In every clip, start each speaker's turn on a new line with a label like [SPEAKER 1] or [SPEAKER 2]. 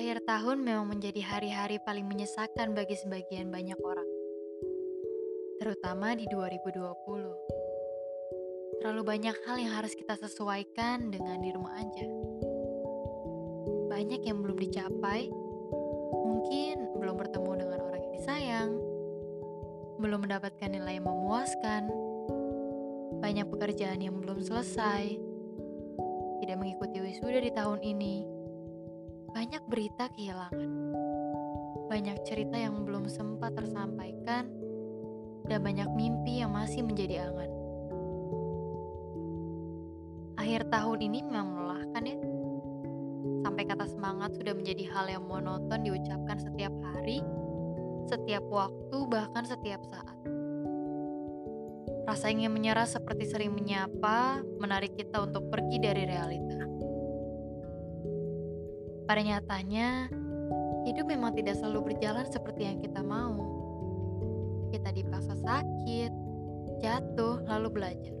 [SPEAKER 1] Akhir tahun memang menjadi hari-hari paling menyesakan bagi sebagian banyak orang, terutama di 2020. Terlalu banyak hal yang harus kita sesuaikan dengan di rumah aja. Banyak yang belum dicapai, mungkin belum bertemu dengan orang yang disayang, belum mendapatkan nilai yang memuaskan, banyak pekerjaan yang belum selesai, tidak mengikuti wisuda di tahun ini, banyak berita kehilangan, banyak cerita yang belum sempat tersampaikan, dan banyak mimpi yang masih menjadi angan. Akhir tahun ini memang melelahkan ya. Sampai kata semangat sudah menjadi hal yang monoton diucapkan setiap hari, setiap waktu, bahkan setiap saat. Rasa ingin menyerah seperti sering menyapa, menarik kita untuk pergi dari realita. Pada nyatanya, hidup memang tidak selalu berjalan seperti yang kita mau. Kita dipaksa sakit, jatuh, lalu belajar.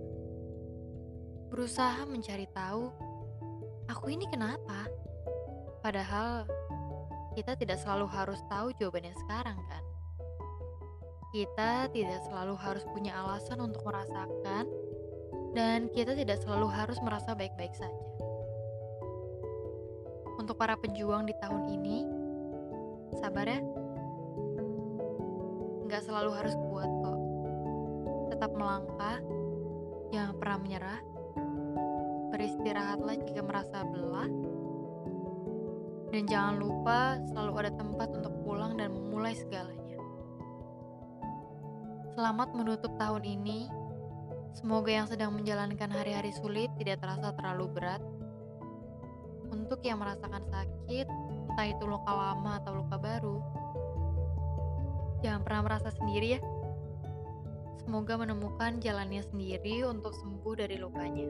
[SPEAKER 1] Berusaha mencari tahu, aku ini kenapa? Padahal kita tidak selalu harus tahu jawabannya sekarang kan? Kita tidak selalu harus punya alasan untuk merasakan dan kita tidak selalu harus merasa baik-baik saja. Untuk para pejuang di tahun ini, sabar ya. Nggak selalu harus kuat kok. Tetap melangkah, jangan pernah menyerah. Beristirahatlah jika merasa belah. Dan jangan lupa selalu ada tempat untuk pulang dan memulai segalanya. Selamat menutup tahun ini. Semoga yang sedang menjalankan hari-hari sulit tidak terasa terlalu berat. Untuk yang merasakan sakit, entah itu luka lama atau luka baru, jangan pernah merasa sendiri ya. Semoga menemukan jalannya sendiri untuk sembuh dari lukanya.